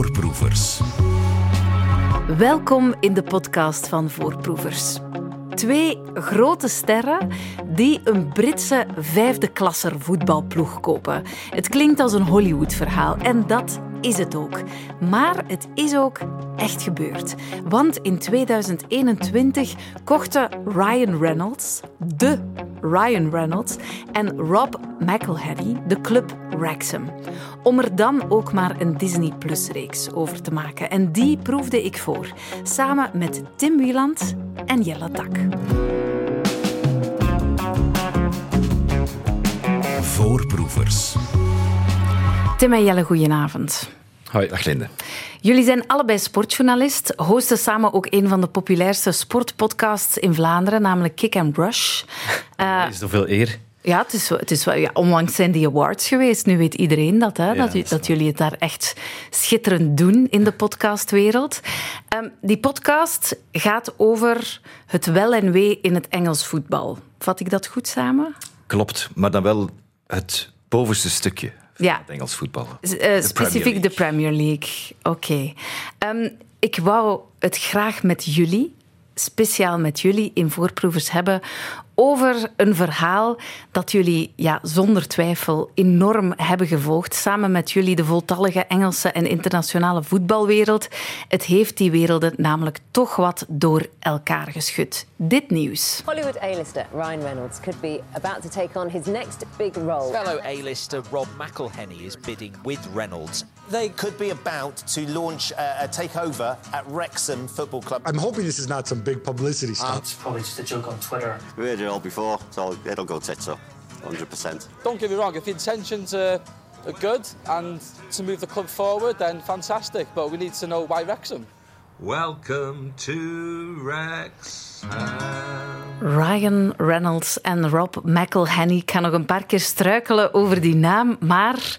Voorproevers. Welkom in de podcast van Voorproevers. Twee grote sterren die een Britse vijfde klasser voetbalploeg kopen. Het klinkt als een Hollywood-verhaal en dat is het ook. Maar het is ook echt gebeurd. Want in 2021 kochten Ryan Reynolds, de Ryan Reynolds, en Rob McElhenney de club Wrexham. Om er dan ook maar een Disney Plus-reeks over te maken. En die proefde ik voor, samen met Tim Wieland en Jelle Tak. Voorproevers. Tim en Jelle, goedenavond. Hoi, dag Linde. Jullie zijn allebei sportjournalist, hosten samen ook een van de populairste sportpodcasts in Vlaanderen, namelijk Kick and Rush. Uh, is toch veel eer? Ja, het is, het is ja, onlangs zijn die awards geweest. Nu weet iedereen dat, hè, dat, dat, dat, jullie het daar echt schitterend doen in de podcastwereld. Um, die podcast gaat over het wel en wee in het Engels voetbal. Vat ik dat goed samen? Klopt, maar dan wel het bovenste stukje ja. het Engels voetbal. Uh, specifiek de Premier League. Oké. Okay. Um, ik wou het graag met jullie, speciaal met jullie in voorproevers hebben over een verhaal dat jullie ja, zonder twijfel enorm hebben gevolgd. Samen met jullie de voltallige Engelse en internationale voetbalwereld. Het heeft die werelden namelijk toch wat door elkaar geschud. Dit nieuws. Hollywood A-lister Ryan Reynolds could be about to take on his next big role. Fellow A-lister Rob McElhenney is bidding with Reynolds. They could be about to launch a, takeover at Wrexham Football Club. I'm hoping this is not some big publicity stuff. Uh, it's probably just a joke on Twitter. All before, so it'll go tits up, 100%. Don't get me wrong, if the intentions are, are good and to move the club forward, then fantastic. But we need to know why Wrexham. Welcome to Rex. Ryan Reynolds en Rob McElhenney. Ik ga nog een paar keer struikelen over die naam, maar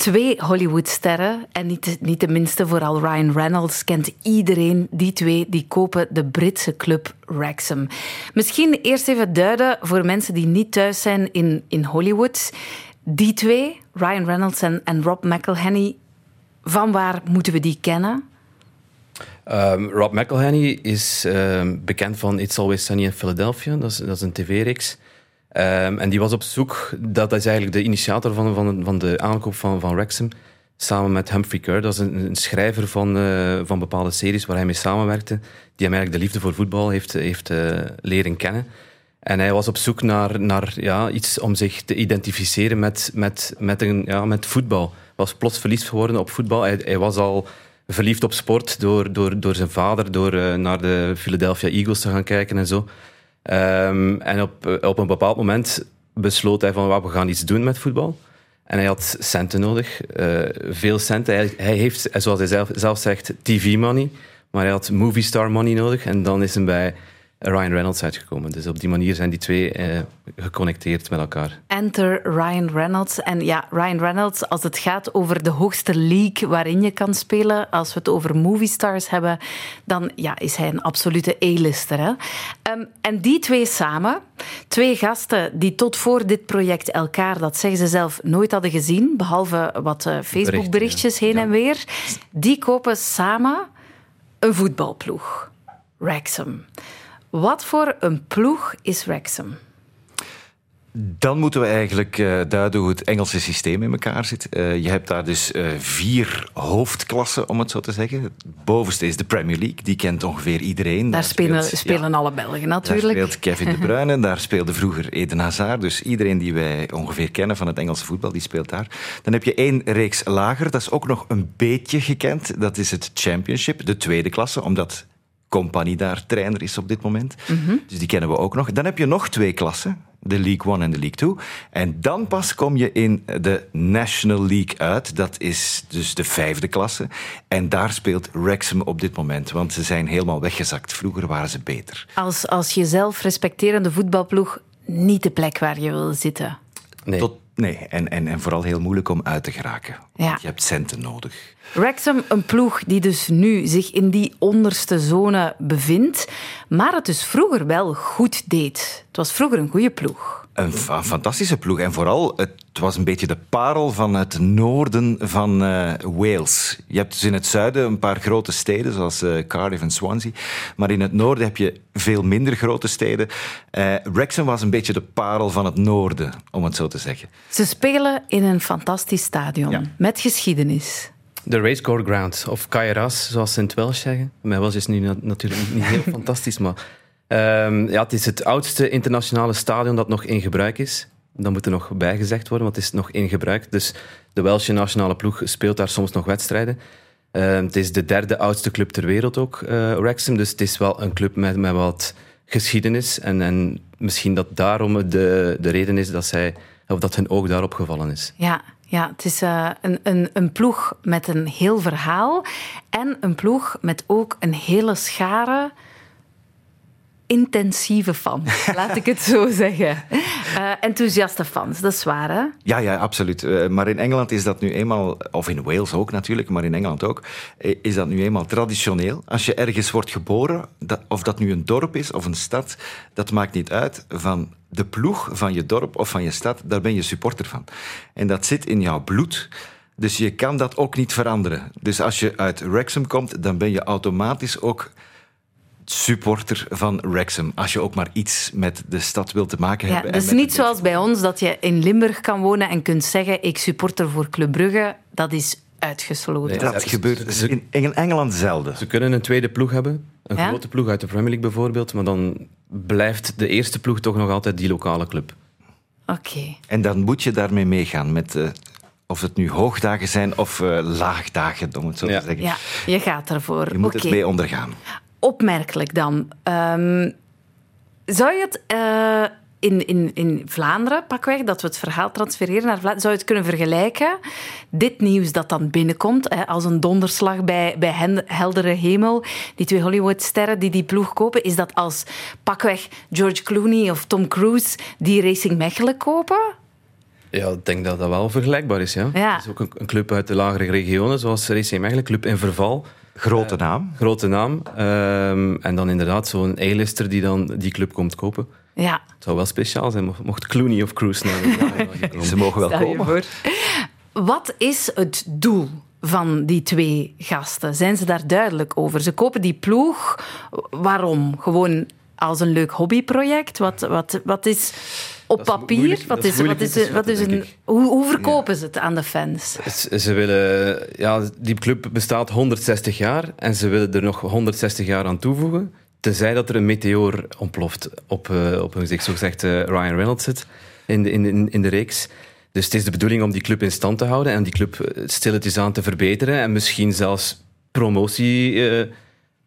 twee Hollywoodsterren. En niet, niet de minste, vooral Ryan Reynolds kent iedereen. Die twee die kopen de Britse club Wrexham. Misschien eerst even duiden voor mensen die niet thuis zijn in, in Hollywood. Die twee, Ryan Reynolds en, Rob McElhenney, van waar moeten we die kennen? Um, Rob McElhenney is um, bekend van It's Always Sunny in Philadelphia. Dat is, dat is een tv-reeks. Um, en die was op zoek, dat is eigenlijk de initiator van, van, van de aankoop van, van Wrexham, samen met Humphrey Kerr. Dat is een, schrijver van, uh, van bepaalde series waar hij mee samenwerkte, die hem eigenlijk de liefde voor voetbal heeft, heeft uh, leren kennen. En hij was op zoek naar, naar ja, iets om zich te identificeren met, met, met, een, ja, met voetbal. Was plots verliefd geworden op voetbal. Hij, hij was al verliefd op sport door, door, door zijn vader, door uh, naar de Philadelphia Eagles te gaan kijken en zo. Um, en op, op een bepaald moment besloot hij van, we gaan iets doen met voetbal. En hij had centen nodig, uh, veel centen. Hij, hij, heeft, zoals hij zelf, zelf zegt, TV-money. Maar hij had movie star money nodig. En dan is hij bij Ryan Reynolds uitgekomen. Dus op die manier zijn die twee eh, geconnecteerd met elkaar. Enter Ryan Reynolds. En ja, Ryan Reynolds, als het gaat over de hoogste league waarin je kan spelen, als we het over movie stars hebben, dan ja, is hij een absolute A-lister. Um, en die twee samen, twee gasten die tot voor dit project elkaar, dat zeggen ze zelf, nooit hadden gezien, behalve wat uh, Facebook-berichtjes heen ja. en weer, die kopen samen een voetbalploeg. Wrexham. Wat voor een ploeg is Wrexham? Dan moeten we eigenlijk uh, duiden hoe het Engelse systeem in elkaar zit. Uh, je hebt daar dus uh, vier hoofdklassen, om het zo te zeggen. Het bovenste is de Premier League, die kent ongeveer iedereen. Daar, daar spelen, speelt, spelen ja, alle Belgen natuurlijk. Daar speelt Kevin De Bruyne, daar speelde vroeger Eden Hazard. Dus iedereen die wij ongeveer kennen van het Engelse voetbal, die speelt daar. Dan heb je één reeks lager, dat is ook nog een beetje gekend. Dat is het Championship, de tweede klasse, omdat Compagnie daar trainer is op dit moment. Mm -hmm. Dus die kennen we ook nog. Dan heb je nog twee klassen, de League One en de League Two. En dan pas kom je in de National League uit. Dat is dus de vijfde klasse. En daar speelt Wrexham op dit moment, want ze zijn helemaal weggezakt. Vroeger waren ze beter. Als, als jezelf respecterende voetbalploeg niet de plek waar je wil zitten. Nee. Tot, nee, en, en, en vooral heel moeilijk om uit te geraken. Ja. Je hebt centen nodig. Wrexham, een ploeg die dus nu zich in die onderste zone bevindt, maar het dus vroeger wel goed deed. Het was vroeger een goede ploeg. Een fa- fantastische ploeg. En vooral, het was een beetje de parel van het noorden van eh, Wales. Je hebt dus in het zuiden een paar grote steden, zoals eh, Cardiff en Swansea. Maar in het noorden heb je veel minder grote steden. Eh Wrexham was een beetje de parel van het noorden, om het zo te zeggen. Ze spelen in een fantastisch stadion met geschiedenis. De Racecourse Ground, of Kairas, zoals ze in het Welsh zeggen. Mijn Welsh is nu na- natuurlijk niet heel fantastisch, maar... ehm, ja, het is het oudste internationale stadion dat nog in gebruik is. Dat moet er nog bijgezegd worden, want het is nog in gebruik. Dus de Welsche nationale ploeg speelt daar soms nog wedstrijden. Ehm, het is de derde oudste club ter wereld ook, eh Wrexham. Dus het is wel een club met, met wat geschiedenis. En, en misschien dat daarom de, de reden is dat, zij, of dat hun oog daarop gevallen is. Ja, ja het is eh, een, een, een ploeg met een heel verhaal en een ploeg met ook een hele schare intensieve fans, laat ik het zo zeggen. Eh, enthousiaste fans, dat is waar, hè? Ja, ja, absoluut. Eh, maar in Engeland is dat nu eenmaal, of in Wales ook natuurlijk, maar in Engeland ook, eh, is dat nu eenmaal traditioneel. Als je ergens wordt geboren, of dat nu een dorp is of een stad, dat maakt niet uit. Van de ploeg van je dorp of van je stad, daar ben je supporter van. En dat zit in jouw bloed. Dus je kan dat ook niet veranderen. Dus als je uit Wrexham komt, dan ben je automatisch ook supporter van Wrexham. Als je ook maar iets met de stad wilt te maken Ja, hebben. dat en is met niet zoals bij ons dat je in Limburg kan wonen en kunt zeggen ik supporter voor Club Brugge. Dat is uitgesloten. Dat gebeurt in in Engeland zelden. Ze kunnen een tweede ploeg hebben. Een Ja? grote ploeg uit de Premier League bijvoorbeeld. Maar dan blijft de eerste ploeg toch nog altijd die lokale club. Oké. En dan moet je daarmee meegaan. Met, eh, of het nu hoogdagen zijn of eh, laagdagen, om het zo te zeggen. Ja, je gaat ervoor. Je moet het mee ondergaan. Opmerkelijk dan. Ehm, zou je het eh, in, in, in Vlaanderen, pakweg, dat we het verhaal transfereren naar Vlaanderen, zou je het kunnen vergelijken? Dit nieuws dat dan binnenkomt, hè, als een donderslag bij, bij hen, heldere hemel, die twee Hollywoodsterren die die ploeg kopen, is dat als pakweg George Clooney of Tom Cruise die Racing Mechelen kopen? Ja, ik denk dat dat wel vergelijkbaar is. Ja. Ja. Het is ook een, een club uit de lagere regionen, zoals Racing Mechelen, club in verval. Grote naam. Grote naam. Ehm, en dan inderdaad zo'n A-lister die dan die club komt kopen. Ja. Het zou wel speciaal zijn mocht- Clooney of Cruise naar. Ze mogen wel Stel je komen. voor. Wat is het doel van die twee gasten? Zijn ze daar duidelijk over? Ze kopen die ploeg. Waarom? Gewoon als een leuk hobbyproject? Wat, wat, wat is op papier? wat is wat is, wat is een, hoe, hoe verkopen ze het aan de fans? Ze, ze willen, ja, die club bestaat 160 jaar en ze willen er nog 160 jaar aan toevoegen. Tenzij dat er een meteoor ontploft op, eh, op hun gezicht. Zo zegt eh, Ryan Reynolds het in de, in, in, in de reeks. Dus het is de bedoeling om die club in stand te houden en die club eh, stilletjes aan te verbeteren en misschien zelfs promotie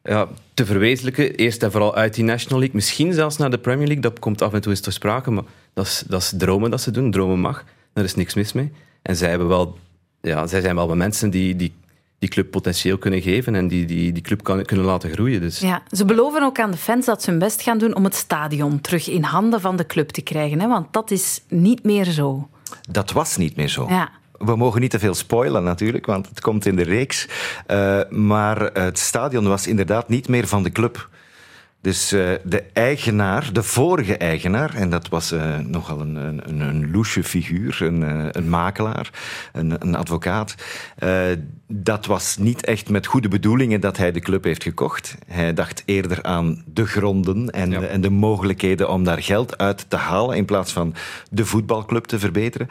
ja, te verwezenlijken. Eerst en vooral uit die National League, misschien zelfs naar de Premier League. Dat komt af en toe eens ter sprake, maar dat is, dat is dromen dat ze doen. Dromen mag, daar is niks mis mee. En zij, hebben wel, ja, zij zijn wel wat mensen die, die die club potentieel kunnen geven en die die, die club kan, kunnen laten groeien. Dus. Ja, ze beloven ook aan de fans dat ze hun best gaan doen om het stadion terug in handen van de club te krijgen. Hè? Want dat is niet meer zo. Dat was niet meer zo. Ja. We mogen niet te veel spoilen natuurlijk, want het komt in de reeks. Uh, maar het stadion was inderdaad niet meer van de club. Dus uh, de eigenaar, de vorige eigenaar, en dat was uh, nogal een, een, een loesje figuur, een, uh, een makelaar, een, een advocaat. dat was niet echt met goede bedoelingen dat hij de club heeft gekocht. Hij dacht eerder aan de gronden en, ja. en de mogelijkheden om daar geld uit te halen in plaats van de voetbalclub te verbeteren.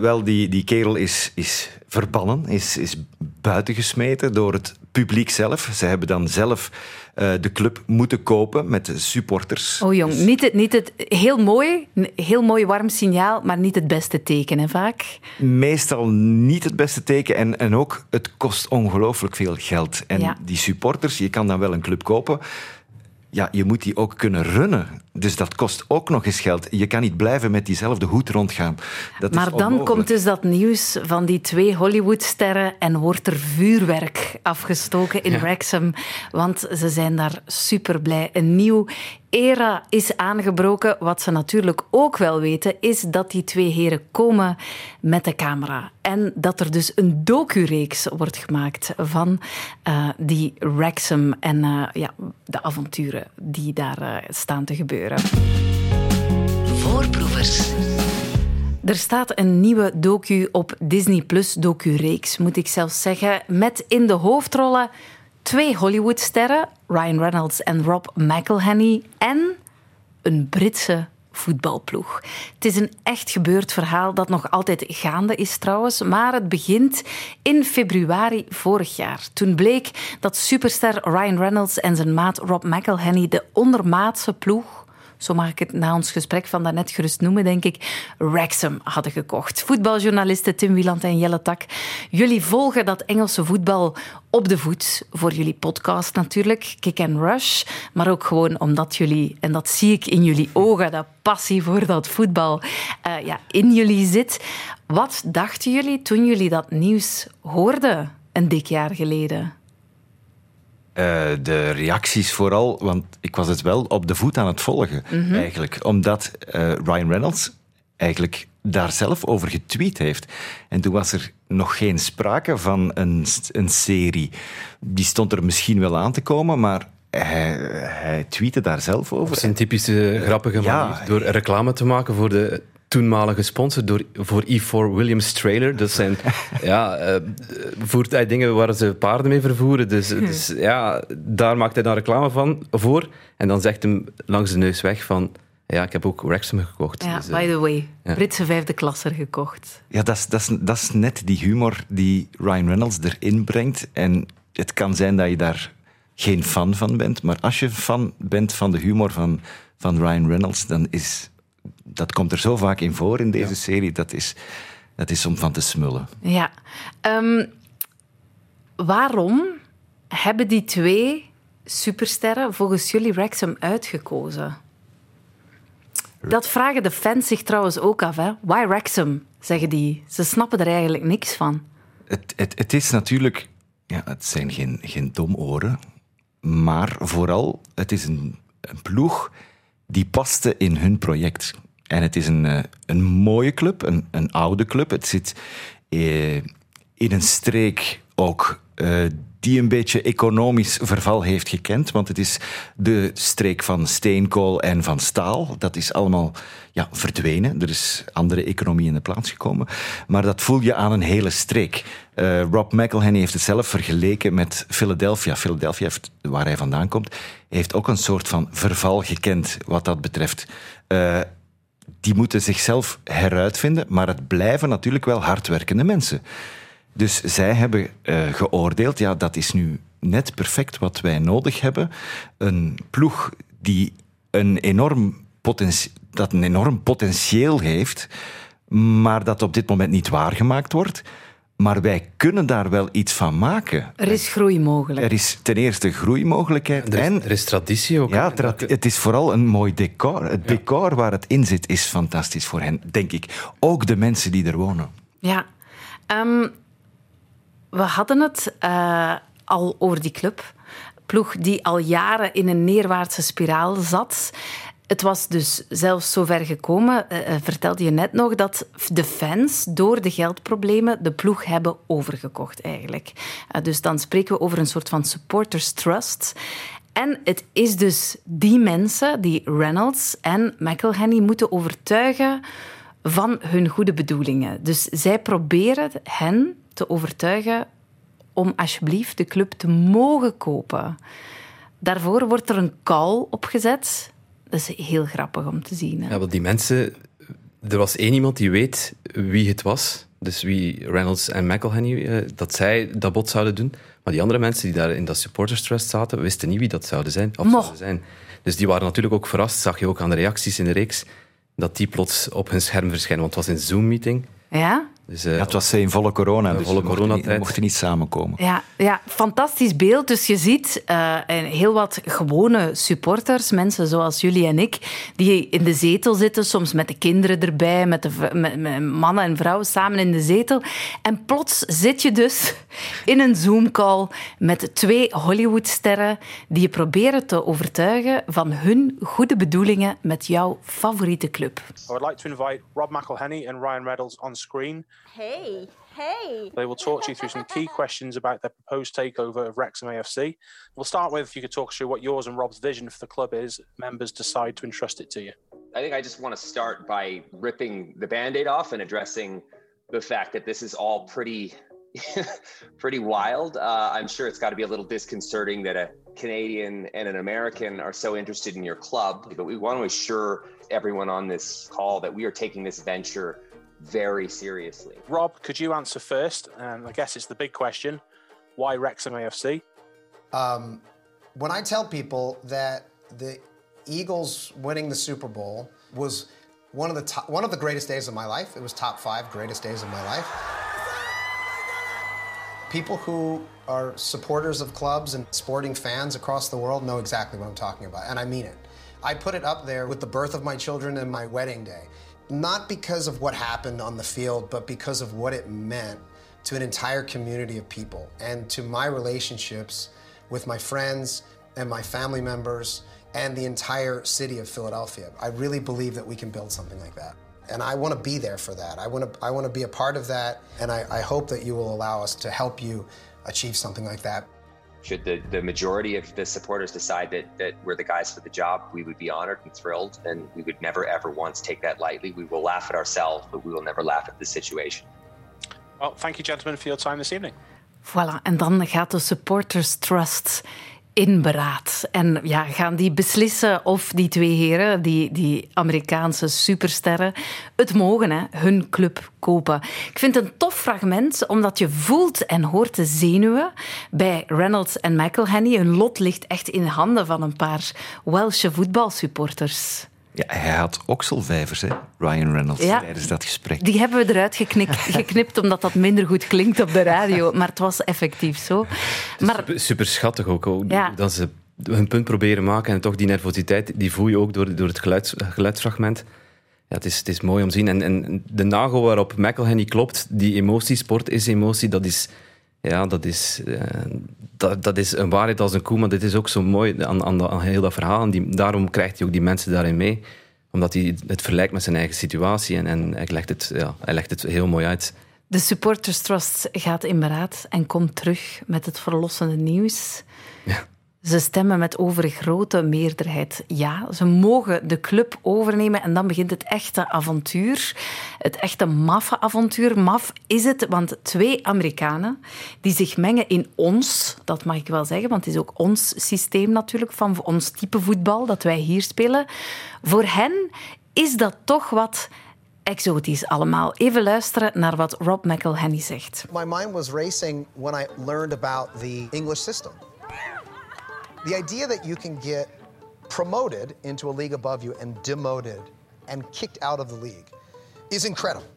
wel, die, die kerel is, is verbannen, is, is buitengesmeten door het publiek zelf. Ze hebben dan zelf uh, de club moeten kopen met supporters. Oh jong, niet het, niet het heel mooi, heel mooi warm signaal, maar niet het beste teken, hè, vaak? Meestal niet het beste teken en, en ook het kost ongelooflijk veel geld. En ja. die supporters, je kan dan wel een club kopen, ja, je moet die ook kunnen runnen. Dus dat kost ook nog eens geld. Je kan niet blijven met diezelfde hoed rondgaan. Dat maar is dan komt dus dat nieuws van die twee Hollywoodsterren en wordt er vuurwerk afgestoken in ja. Wrexham. Want ze zijn daar super blij. Een nieuw era is aangebroken. Wat ze natuurlijk ook wel weten, is dat die twee heren komen met de camera. En dat er dus een docureeks wordt gemaakt van uh, die Wrexham en uh, ja, de avonturen die daar uh, staan te gebeuren. Voorproevers. Er staat een nieuwe docu op Disney Plus docu-reeks, moet ik zelfs zeggen, met in de hoofdrollen twee Hollywoodsterren, Ryan Reynolds en Rob McElhenney, en een Britse voetbalploeg. Het is een echt gebeurd verhaal dat nog altijd gaande is trouwens, maar het begint in februari vorig jaar. Toen bleek dat superster Ryan Reynolds en zijn maat Rob McElhenney de ondermaatse ploeg zo mag ik het na ons gesprek van daarnet gerust noemen, denk ik, Wrexham hadden gekocht. Voetbaljournalisten Tim Wieland en Jelle Tak, jullie volgen dat Engelse voetbal op de voet voor jullie podcast natuurlijk, Kick and Rush, maar ook gewoon omdat jullie, en dat zie ik in jullie ogen, dat passie voor dat voetbal uh, ja, in jullie zit. Wat dachten jullie toen jullie dat nieuws hoorden een dik jaar geleden? Uh, de reacties vooral, want ik was het wel op de voet aan het volgen, mm -hmm. eigenlijk. Omdat uh, Ryan Reynolds eigenlijk daar zelf over getweet heeft. En toen was er nog geen sprake van een, een serie. Die stond er misschien wel aan te komen, maar hij, hij tweette daar zelf over. Dat is een typische grappige manier. Ja, door reclame te maken voor de toenmalige sponsor door, voor E4 Williams Trailer. Dat zijn ja, uh, voertuigdingen waar ze paarden mee vervoeren. Dus, dus, ja, daar maakt hij dan reclame van voor. En dan zegt hem langs de neus weg van... Ja, ik heb ook Wrexham gekocht. Ja, dus, uh, by the way. Ja. Britse vijfde klasser gekocht. Ja, dat is, dat, is, dat is net die humor die Ryan Reynolds erin brengt. En het kan zijn dat je daar geen fan van bent. Maar als je fan bent van de humor van, van Ryan Reynolds, dan is dat komt er zo vaak in voor in deze ja. serie. Dat is, dat is om van te smullen. Ja. Um, waarom hebben die twee supersterren volgens jullie Wrexham uitgekozen? Dat vragen de fans zich trouwens ook af. Hè? Why Wrexham, zeggen die. Ze snappen er eigenlijk niks van. Het, het, het is natuurlijk... Ja, het zijn geen, geen domoren. Maar vooral, het is een, een ploeg die paste in hun project. En het is een, een mooie club, een, een oude club. Het zit eh, in een streek ook uh, die een beetje economisch verval heeft gekend. Want het is de streek van steenkool en van staal. Dat is allemaal ja, verdwenen. Er is andere economie in de plaats gekomen. Maar dat voel je aan een hele streek. Uh, Rob McElhenney heeft het zelf vergeleken met Philadelphia. Philadelphia, waar hij vandaan komt, heeft ook een soort van verval gekend wat dat betreft. Uh, die moeten zichzelf heruitvinden, maar het blijven natuurlijk wel hardwerkende mensen. Dus zij hebben uh, geoordeeld, ja, dat is nu net perfect wat wij nodig hebben. Een ploeg die een enorm, dat een enorm potentieel heeft, maar dat op dit moment niet waargemaakt wordt. Maar wij kunnen daar wel iets van maken. Er is groei mogelijk. Er is ten eerste groeimogelijkheid. Er is, en er is traditie ook. Ja, tra het is vooral een mooi decor. Het ja. decor waar het in zit is fantastisch voor hen, denk ik. Ook de mensen die er wonen. Ja. Um, we hadden het uh, al over die club. Ploeg die al jaren in een neerwaartse spiraal zat. Het was dus zelfs zover gekomen, uh, vertelde je net nog, dat de fans door de geldproblemen de ploeg hebben overgekocht eigenlijk. Dus dan spreken we over een soort van supporters trust. En het is dus die mensen die Reynolds en McElhenney moeten overtuigen van hun goede bedoelingen. Dus zij proberen hen te overtuigen om alsjeblieft de club te mogen kopen. Daarvoor wordt er een call opgezet dat is heel grappig om te zien. Hè? Ja, want die mensen... Er was één iemand die weet wie het was. Dus wie Reynolds en McElhenney, eh, dat zij dat bod zouden doen. Maar die andere mensen die daar in dat supporters trust zaten, wisten niet wie dat zouden zijn. Of zouden zijn. Dus die waren natuurlijk ook verrast, zag je ook aan de reacties in de reeks, dat die plots op hun scherm verschijnen. Want het was een Zoom-meeting. Ja? Dus, uh, ja, het was in volle corona, dus volle corona mochten, mochten niet samenkomen. Ja, ja, fantastisch beeld. Dus je ziet uh, heel wat gewone supporters, mensen zoals jullie en ik, die in de zetel zitten, soms met de kinderen erbij, met, de, met, met mannen en vrouwen samen in de zetel. En plots zit je dus in een Zoom-call met twee Hollywoodsterren die je proberen te overtuigen van hun goede bedoelingen met jouw favoriete club. I would like to invite Rob McElhenney and Ryan Reynolds on screen. Hey, hey. They will talk to you through some key questions about their proposed takeover of Wrexham AFC. We'll start with if you could talk us through what yours and Rob's vision for the club is. Members decide to entrust it to you. I think I just want to start by ripping the band aid off and addressing the fact that this is all pretty. pretty wild. Uh, I'm sure it's got to be a little disconcerting that a Canadian and an American are so interested in your club, but we want to assure everyone on this call that we are taking this venture very seriously. Rob, could you answer first? And I guess it's the big question why Wrexham AFC? Um, when I tell people that the Eagles winning the Super Bowl was one of the top, one of the greatest days of my life, it was top five greatest days of my life. People who are supporters of clubs and sporting fans across the world know exactly what I'm talking about, and I mean it. I put it up there with the birth of my children and my wedding day, not because of what happened on the field, but because of what it meant to an entire community of people and to my relationships with my friends and my family members and the entire city of Philadelphia. I really believe that we can build something like that. And I want to be there for that. I want to, I want to be a part of that. And I, I hope that you will allow us to help you achieve something like that. Should the, the majority of the supporters decide that, that we're the guys for the job, we would be honored and thrilled. And we would never, ever once take that lightly. We will laugh at ourselves, but we will never laugh at the situation. Well, thank you, gentlemen, for your time this evening. Voilà, en dan gaat de Supporters Trust in beraad. En ja, gaan die beslissen of die twee heren, die, die Amerikaanse supersterren, het mogen, hè, hun club kopen. Ik vind het een tof fragment, omdat je voelt en hoort de zenuwen bij Reynolds en McElhenney. Hun lot ligt echt in handen van een paar Welsche voetbalsupporters. Ja, hij had okselvijvers, hè, Ryan Reynolds, Ja. tijdens dat gesprek. Die hebben we eruit geknikt, geknipt omdat dat minder goed klinkt op de radio. Maar het was effectief zo. Maar Super, super schattig ook. ook Ja. Dat ze hun punt proberen maken en toch die nervositeit, die voel je ook door, door het geluids, geluidsfragment. Ja, het, is, het is mooi om te zien. En, en de nagel waarop McElhenney klopt, die emotie, sport is emotie, dat is, ja, dat is, eh, dat, dat is een waarheid als een koe, maar dit is ook zo mooi aan, aan, aan heel dat verhaal. En die, daarom krijgt hij ook die mensen daarin mee. Omdat hij het vergelijkt met zijn eigen situatie en, en hij, legt het, ja, hij legt het heel mooi uit. de Supporters Trust gaat in beraad en komt terug met het verlossende nieuws. Ze stemmen met overgrote meerderheid ja. Ze mogen de club overnemen en dan begint het echte avontuur. Het echte maffe avontuur. Maf is het, want twee Amerikanen die zich mengen in ons, dat mag ik wel zeggen, want het is ook ons systeem natuurlijk, van ons type voetbal dat wij hier spelen. Voor hen is dat toch wat exotisch allemaal. Even luisteren naar wat Rob McElhenney zegt. My mind was racing when I learned about the English system. The idea that you can get promoted into a league above you and demoted and kicked out of the league is incredible.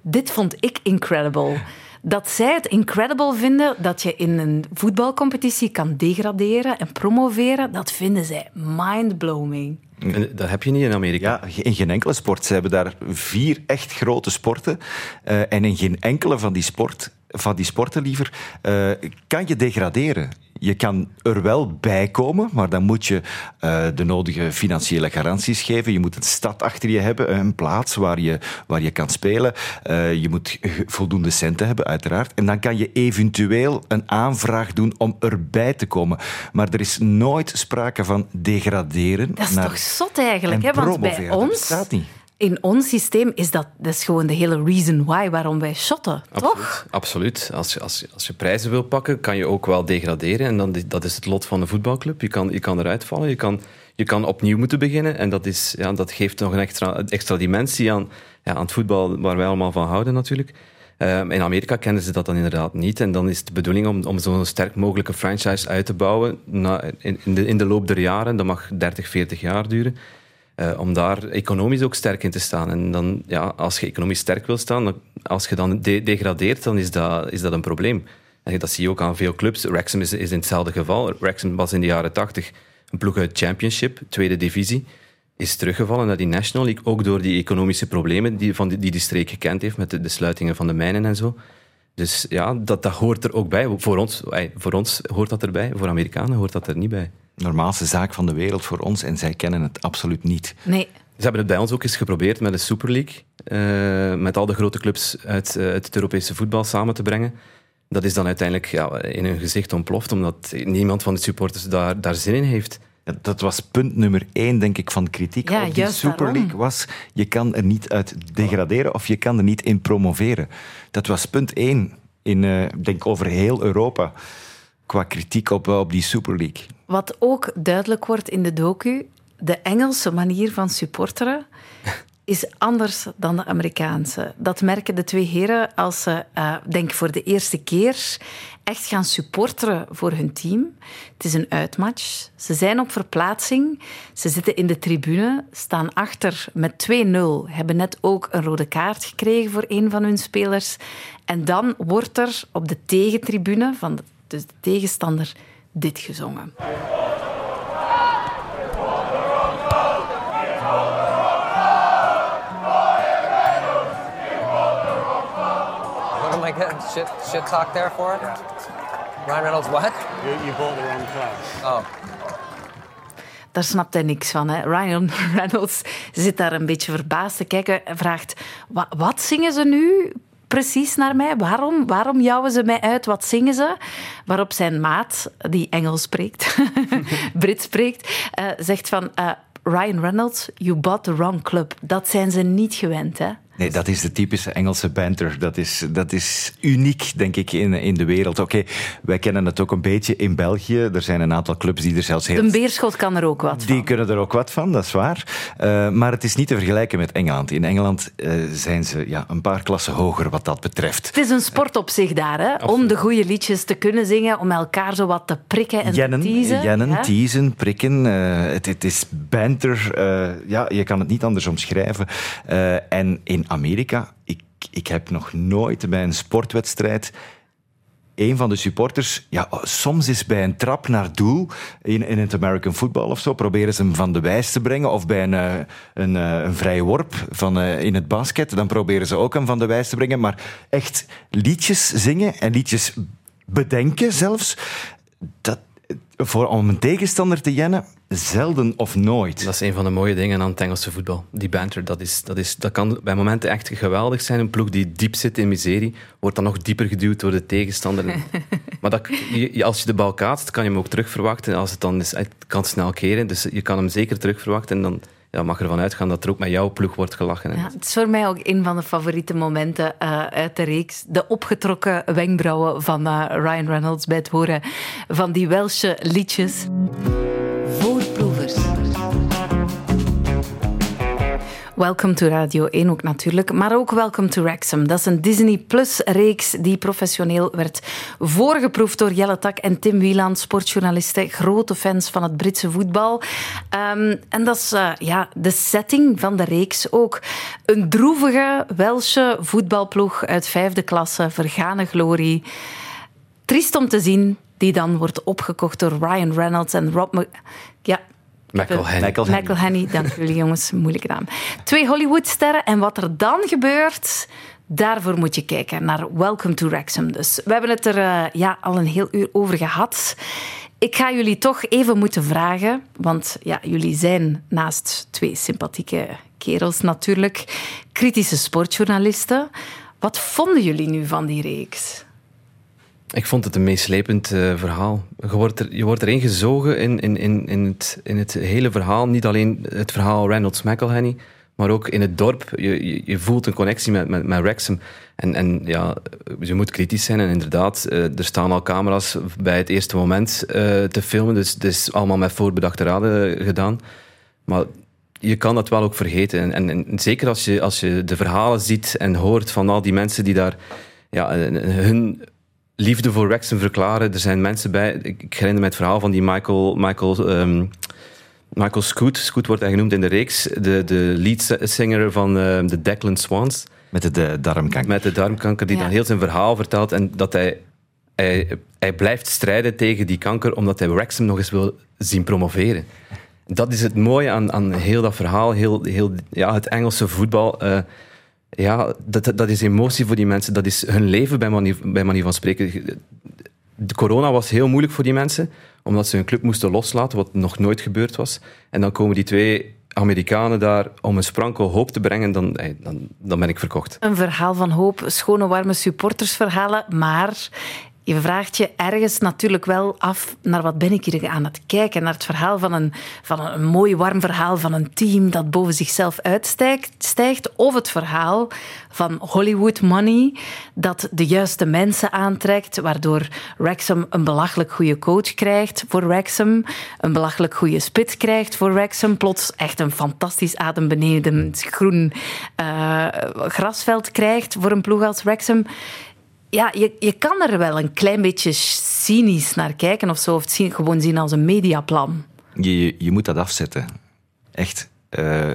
Dit vond ik incredible. Dat zij het incredible vinden dat je in een voetbalcompetitie kan degraderen en promoveren, dat vinden zij mind-blowing. En dat heb je niet in Amerika. Ja, in geen enkele sport. Ze hebben daar vier echt grote sporten. eh, en in geen enkele van die, sport, van die sporten liever eh, kan je degraderen. Je kan er wel bij komen, maar dan moet je eh, de nodige financiële garanties geven. Je moet een stad achter je hebben, een plaats waar je, waar je kan spelen. Eh, je moet voldoende centen hebben, uiteraard. En dan kan je eventueel een aanvraag doen om erbij te komen. Maar er is nooit sprake van degraderen. Dat is naar- toch zot eigenlijk, en hè? Want bij promoveren, dat ons, bestaat niet. In ons systeem, is dat, dat is gewoon de hele reason why waarom wij shotten, toch? Absoluut. Als je, als, je, als je prijzen wil pakken, kan je ook wel degraderen. En dan, dat is het lot van de voetbalclub. Je kan, je kan eruit vallen, je kan, je kan opnieuw moeten beginnen. En dat, is, ja, dat geeft nog een extra, extra dimensie aan, ja, aan het voetbal waar wij allemaal van houden natuurlijk. Ehm, in Amerika kennen ze dat dan inderdaad niet. En dan is het de bedoeling om, om zo'n sterk mogelijke franchise uit te bouwen in, de, in de loop der jaren. Dat mag 30, 40 jaar duren. Eh, om daar economisch ook sterk in te staan. En dan, ja, als je economisch sterk wil staan, als je dan de- degradeert, dan is dat, is dat een probleem. En dat zie je ook aan veel clubs. Wrexham is, is in hetzelfde geval. Wrexham was in de jaren 80 een ploeg uit Championship, tweede divisie. Is teruggevallen naar die National League, ook door die economische problemen die, van die, die streek gekend heeft, met de, de sluitingen van de mijnen en zo. Dus ja, dat, dat hoort er ook bij. Voor ons, voor ons hoort dat erbij, voor Amerikanen hoort dat er niet bij. Normaalste zaak van de wereld voor ons en zij kennen het absoluut niet. Nee. Ze hebben het bij ons ook eens geprobeerd met de Super League. eh, met al de grote clubs uit, eh, uit het Europese voetbal samen te brengen. Dat is dan uiteindelijk ja, in hun gezicht ontploft, omdat niemand van de supporters daar, daar zin in heeft. Ja, dat was punt nummer één, denk ik, van kritiek Ja, op die Super daarom. League. Was, je kan er niet uit degraderen of je kan er niet in promoveren. Dat was punt één, in, eh, ik denk over heel Europa, qua kritiek op, eh, op die Super League. Wat ook duidelijk wordt in de docu, de Engelse manier van supporteren is anders dan de Amerikaanse. Dat merken de twee heren als ze, eh, denk voor de eerste keer, echt gaan supporteren voor hun team. Het is een uitmatch. Ze zijn op verplaatsing. Ze zitten in de tribune, staan achter met 2-0, hebben net ook een rode kaart gekregen voor een van hun spelers. En dan wordt er op de tegentribune van de, dus de tegenstander dit gezongen. What am I getting shit, shit talk there for? Ryan Reynolds, what? You, you bought the wrong club. Oh. Daar snapt hij niks van. Hè. Ryan Reynolds zit daar een beetje verbaasd te kijken en vraagt: "Wa- wat zingen ze nu? Precies naar mij. Waarom, waarom jouwen ze mij uit? Wat zingen ze? Waarop zijn maat, die Engels spreekt, Brits spreekt, eh, zegt van eh, Ryan Reynolds, you bought the wrong club. Dat zijn ze niet gewend, hè? Nee, dat is de typische Engelse banter. Dat is, dat is uniek, denk ik, in, in de wereld. Oké, wij kennen het ook een beetje in België. Er zijn een aantal clubs die er zelfs heel Een beerschot kan er ook wat van. Die kunnen er ook wat van, dat is waar. Eh, maar het is niet te vergelijken met Engeland. In Engeland eh, zijn ze ja, een paar klassen hoger wat dat betreft. Het is een sport op zich daar, hè? om de goede liedjes te kunnen zingen, om elkaar zo wat te prikken en Jennen, te teasen. jennen hè? teasen, prikken. eh, het, het is banter. ja, je kan het niet anders omschrijven. En in Amerika, ik, ik heb nog nooit bij een sportwedstrijd een van de supporters, ja, soms is bij een trap naar doel in, in het American football of zo, proberen ze hem van de wijs te brengen. Of bij een, eh, een, eh, een vrije worp van, eh, in het basket, dan proberen ze ook hem van de wijs te brengen. Maar echt liedjes zingen en liedjes bedenken zelfs, dat, voor, om een tegenstander te jennen, zelden of nooit. Dat is een van de mooie dingen aan het Engelse voetbal. Die banter, dat, is, dat, is, dat kan bij momenten echt geweldig zijn. Een ploeg die diep zit in miserie, wordt dan nog dieper geduwd door de tegenstander. maar dat, als je de bal kaatst, kan je hem ook terug verwachten. Als het dan is, het kan snel keren, dus je kan hem zeker terug verwachten. En dan ja, mag ervan uitgaan dat er ook met jouw ploeg wordt gelachen. hè. Ja, het is voor mij ook een van de favoriete momenten eh, uit de reeks. De opgetrokken wenkbrauwen van eh, Ryan Reynolds bij het horen van die Welsche liedjes. Welcome to Radio 1 ook natuurlijk, maar ook Welcome to Wrexham. Dat is een Disney Plus-reeks die professioneel werd voorgeproefd door Jelle Tak en Tim Wieland, sportjournalisten, grote fans van het Britse voetbal. Ehm, en dat is eh, ja, de setting van de reeks ook. Een droevige Welsche voetbalploeg uit vijfde klasse, vergane glorie. Triest om te zien, die dan wordt opgekocht door Ryan Reynolds en Rob... Ja, McElhenney. McElhenney. McElhenney, dank jullie jongens, moeilijke naam. Twee Hollywoodsterren en wat er dan gebeurt, daarvoor moet je kijken naar Welcome to Wrexham. Dus we hebben het er eh, ja, al een heel uur over gehad. Ik ga jullie toch even moeten vragen, want ja, jullie zijn naast twee sympathieke kerels natuurlijk, kritische sportjournalisten. Wat vonden jullie nu van die reeks? Ik vond het een meeslepend eh, verhaal. Je wordt, er, je wordt erin gezogen in, in, in, in, het, in het hele verhaal. Niet alleen het verhaal Reynolds McElhenney, maar ook in het dorp. Je, je, voelt een connectie met, met, met Wrexham. En, en ja, je moet kritisch zijn. En inderdaad, eh, er staan al camera's bij het eerste moment eh, te filmen. Dus het is allemaal met voorbedachte raden gedaan. Maar je kan dat wel ook vergeten. En, en, en zeker als je, als je de verhalen ziet en hoort van al die mensen die daar ja, hun liefde voor Wrexham verklaren. Er zijn mensen bij. Ik, ik herinner me het verhaal van die Michael. Michael ehm, Michael Scoot, Scoot wordt hij genoemd in de reeks, de, de leadzanger van ehm, de Declan Swans. Met de, de darmkanker. Met de darmkanker, die Ja. dan heel zijn verhaal vertelt en dat hij, hij, hij blijft strijden tegen die kanker omdat hij Wrexham nog eens wil zien promoveren. Dat is het mooie aan, aan heel dat verhaal, heel, heel, ja, het Engelse voetbal. eh, ja, dat, dat is emotie voor die mensen. Dat is hun leven bij manier, bij manier van spreken. De corona was heel moeilijk voor die mensen, omdat ze hun club moesten loslaten, wat nog nooit gebeurd was. En dan komen die twee Amerikanen daar om een sprankel hoop te brengen, dan, dan, dan ben ik verkocht. Een verhaal van hoop, schone, warme supportersverhalen. Maar Je vraagt je ergens natuurlijk wel af naar wat ben ik hier aan het kijken. Naar het verhaal van een, van een, mooi warm verhaal van een team dat boven zichzelf uitstijgt. Stijgt, of het verhaal van Hollywood money dat de juiste mensen aantrekt. Waardoor Wrexham een belachelijk goede coach krijgt voor Wrexham. Een belachelijk goede spits krijgt voor Wrexham. Plots echt een fantastisch adembenemend groen uh, grasveld krijgt voor een ploeg als Wrexham ja, je, je kan er wel een klein beetje cynisch naar kijken of zo, of het gewoon zien als een mediaplan. Je, je moet dat afzetten. Echt. Uh,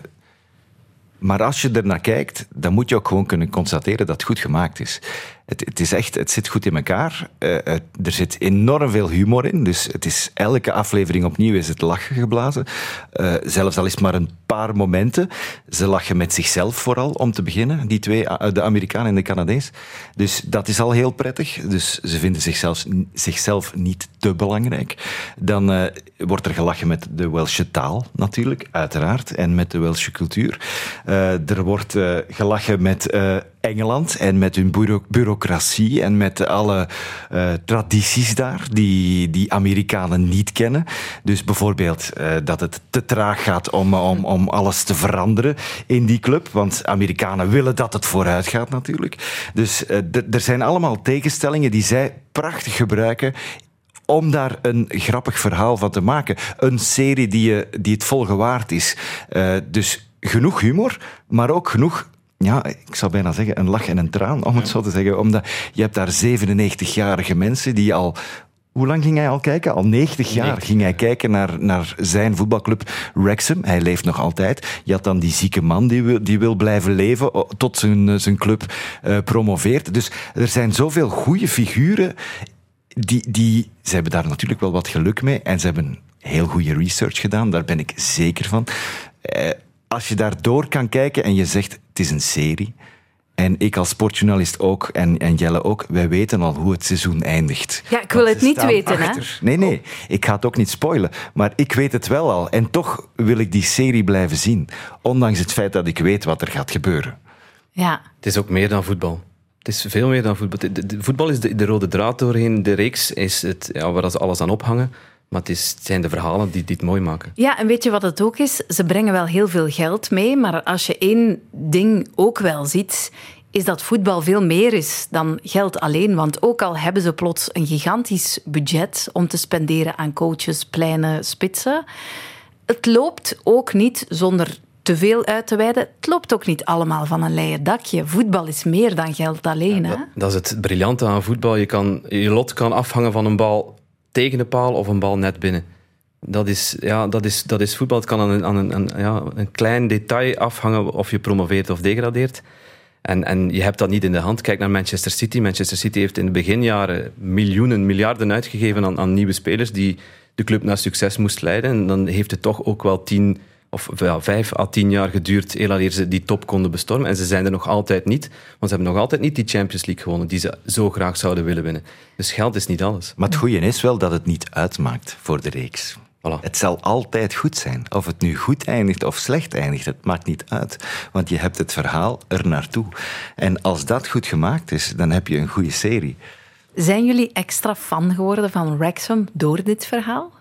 maar als je er naar kijkt, dan moet je ook gewoon kunnen constateren dat het goed gemaakt is. Het, het is echt, het zit goed in elkaar. Uh, er zit enorm veel humor in. Dus het is, elke aflevering opnieuw is het lachen geblazen. Uh, zelfs al is het maar een paar momenten. Ze lachen met zichzelf vooral, om te beginnen. Die twee, de Amerikaan en de Canadees. Dus dat is al heel prettig. Dus ze vinden zichzelf, zichzelf niet te belangrijk. Dan wordt er gelachen met de Welsche taal, natuurlijk, uiteraard. En met de Welsche cultuur. er wordt gelachen met Engeland en met hun bureau bureaucratie en met alle uh, tradities daar die, die Amerikanen niet kennen. Dus bijvoorbeeld uh, dat het te traag gaat om, om, om alles te veranderen in die club. Want Amerikanen willen dat het vooruit gaat natuurlijk. Dus uh, er zijn allemaal tegenstellingen die zij prachtig gebruiken om daar een grappig verhaal van te maken. Een serie die, je, die het volgen waard is. Dus genoeg humor, maar ook genoeg ja, ik zou bijna zeggen, een lach en een traan, om het zo te zeggen. Omdat je hebt daar 97-jarige mensen die al hoe lang ging hij al kijken? Al 90 jaar ging hij kijken naar, naar zijn voetbalclub Wrexham. Hij leeft nog altijd. Je had dan die zieke man die wil, die wil blijven leven tot zijn, zijn club uh, promoveert. Dus er zijn zoveel goede figuren. Die, die, ze hebben daar natuurlijk wel wat geluk mee. En ze hebben heel goede research gedaan. Daar ben ik zeker van. Uh, als je daar door kan kijken en je zegt het is een serie. En ik als sportjournalist ook, en, en Jelle ook, wij weten al hoe het seizoen eindigt. Ja, ik wil het niet weten, achter. hè? Nee, nee, ik ga het ook niet spoilen. Maar ik weet het wel al. En toch wil ik die serie blijven zien. Ondanks het feit dat ik weet wat er gaat gebeuren. Ja. Het is ook meer dan voetbal. Het is veel meer dan voetbal. De, de, voetbal is de, de, rode draad doorheen de reeks, is het, ja, waar ze alles aan ophangen. Maar het, is, het zijn de verhalen die dit mooi maken. Ja, en weet je wat het ook is? Ze brengen wel heel veel geld mee, maar als je één ding ook wel ziet, is dat voetbal veel meer is dan geld alleen. Want ook al hebben ze plots een gigantisch budget om te spenderen aan coaches, pleinen, spitsen, het loopt ook niet zonder te veel uit te wijden. Het loopt ook niet allemaal van een leien dakje. Voetbal is meer dan geld alleen. Ja, dat, dat, is het briljante aan voetbal. Je, kan, je lot kan afhangen van een bal tegen de paal of een bal net binnen. Dat is, ja, dat is, dat is voetbal. Het kan aan, een, aan een, ja, een klein detail afhangen of je promoveert of degradeert. En, en je hebt dat niet in de hand. Kijk naar Manchester City. Manchester City heeft in de beginjaren miljoenen, miljarden uitgegeven aan, aan nieuwe spelers die de club naar succes moest leiden. En dan heeft het toch ook wel tien of ja, vijf à tien jaar geduurd eer ze die top konden bestormen. En ze zijn er nog altijd niet, want ze hebben nog altijd niet die Champions League gewonnen die ze zo graag zouden willen winnen. Dus geld is niet alles. Maar het goede is wel dat het niet uitmaakt voor de reeks. Voilà. Het zal altijd goed zijn. Of het nu goed eindigt of slecht eindigt, het maakt niet uit. Want je hebt het verhaal er naartoe. En als dat goed gemaakt is, dan heb je een goede serie. Zijn jullie extra fan geworden van Wrexham door dit verhaal?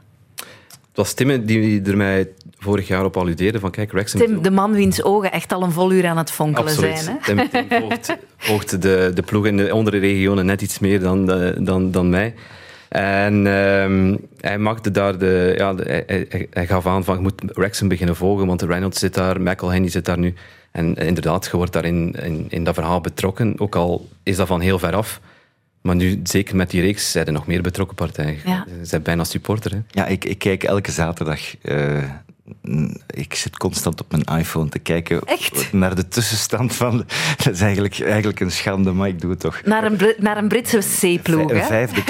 Het was Tim die er mij vorig jaar op alludeerde van kijk, Wrexham... Tim, de man wiens ogen echt al een vol uur aan het fonkelen Absoluut. zijn. Hè? Tim, Tim volgt, volgt, de, de ploeg in de andere regionen net iets meer dan, dan, dan mij. En um, hij maakte daar de, ja, de, hij, hij, gaf aan van, je moet Wrexham beginnen volgen, want Reynolds zit daar, McElhenney zit daar nu. En inderdaad, je wordt daarin in, in dat verhaal betrokken, ook al is dat van heel ver af. Maar nu, zeker met die reeks, zijn er nog meer betrokken partijen. Ja. Ze zijn bijna supporter. Hè? Ja, ik, ik kijk elke zaterdag uh, ik zit constant op mijn iPhone te kijken Echt? naar de tussenstand van. Dat is eigenlijk, eigenlijk een schande, maar ik doe het toch. Naar een, naar een Britse C-ploeg, Een vijfde.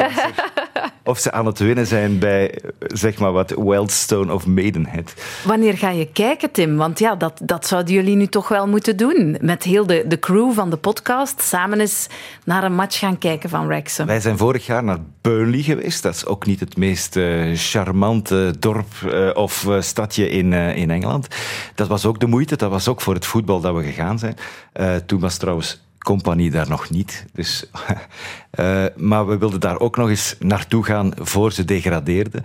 of ze aan het winnen zijn bij, zeg maar wat, Weldstone of Maidenhead. Wanneer ga je kijken, Tim? Want ja, dat, dat zouden jullie nu toch wel moeten doen. Met heel de, de crew van de podcast samen eens naar een match gaan kijken van Wrexham. Wij zijn vorig jaar naar Burnley geweest. Dat is ook niet het meest uh, charmante dorp uh, of uh, stadje in, in Engeland. Dat was ook de moeite. Dat was ook voor het voetbal dat we gegaan zijn. toen was trouwens compagnie daar nog niet. Dus, uh, maar we wilden daar ook nog eens naartoe gaan voor ze degradeerden.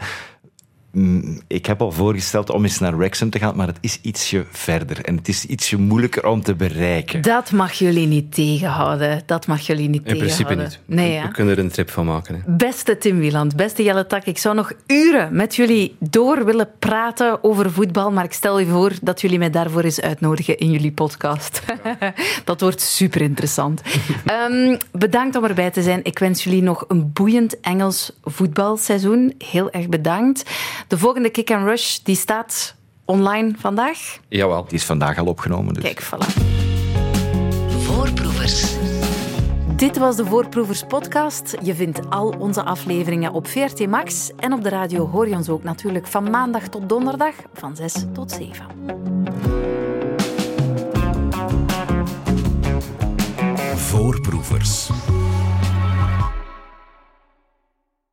Mm, ik heb al voorgesteld om eens naar Wrexham te gaan, maar het is ietsje verder en het is ietsje moeilijker om te bereiken. Dat mag jullie niet tegenhouden. Dat mag jullie niet In tegenhouden. principe niet. Nee, we, we kunnen er een trip van maken. Hè. Beste Tim Wieland, beste Jelle Tak, ik zou nog uren met jullie door willen praten over voetbal, maar ik stel je voor dat jullie mij daarvoor eens uitnodigen in jullie podcast. dat wordt super interessant. um, bedankt om erbij te zijn. Ik wens jullie nog een boeiend Engels voetbalseizoen. Heel erg bedankt. De volgende Kick and Rush die staat online vandaag. Jawel. Die is vandaag al opgenomen. Dus. Kijk, voilà. Voorproevers. Dit was de Voorproevers podcast. Je vindt al onze afleveringen op VRT Max. En op de radio hoor je ons ook natuurlijk van maandag tot donderdag van 6 tot 7. Voorproevers.